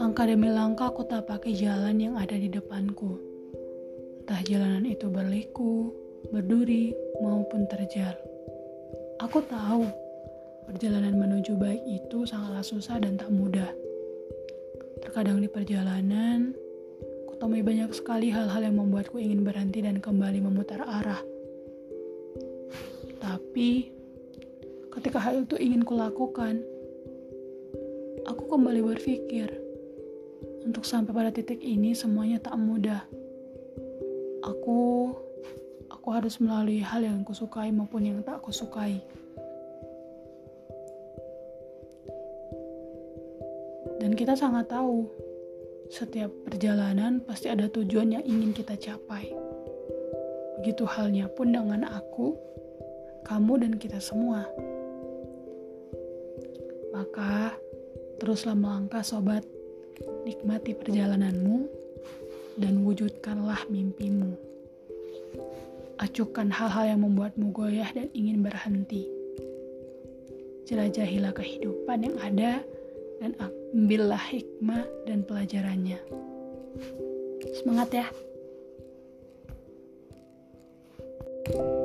Langkah demi langkah aku tak pakai jalan yang ada di depanku. Entah jalanan itu berliku, berduri, maupun terjal. Aku tahu perjalanan menuju baik itu sangatlah susah dan tak mudah. Terkadang di perjalanan, kutemui banyak sekali hal-hal yang membuatku ingin berhenti dan kembali memutar arah. Tapi, ketika hal itu ingin kulakukan, aku kembali berpikir, untuk sampai pada titik ini semuanya tak mudah. Aku, aku harus melalui hal yang kusukai maupun yang tak kusukai. Dan kita sangat tahu, setiap perjalanan pasti ada tujuan yang ingin kita capai. Begitu halnya pun dengan aku, kamu, dan kita semua. Maka teruslah melangkah sobat, nikmati perjalananmu dan wujudkanlah mimpimu. Acukan hal-hal yang membuatmu goyah dan ingin berhenti. Jelajahilah kehidupan yang ada dan ambillah hikmah dan pelajarannya. Semangat ya! thank you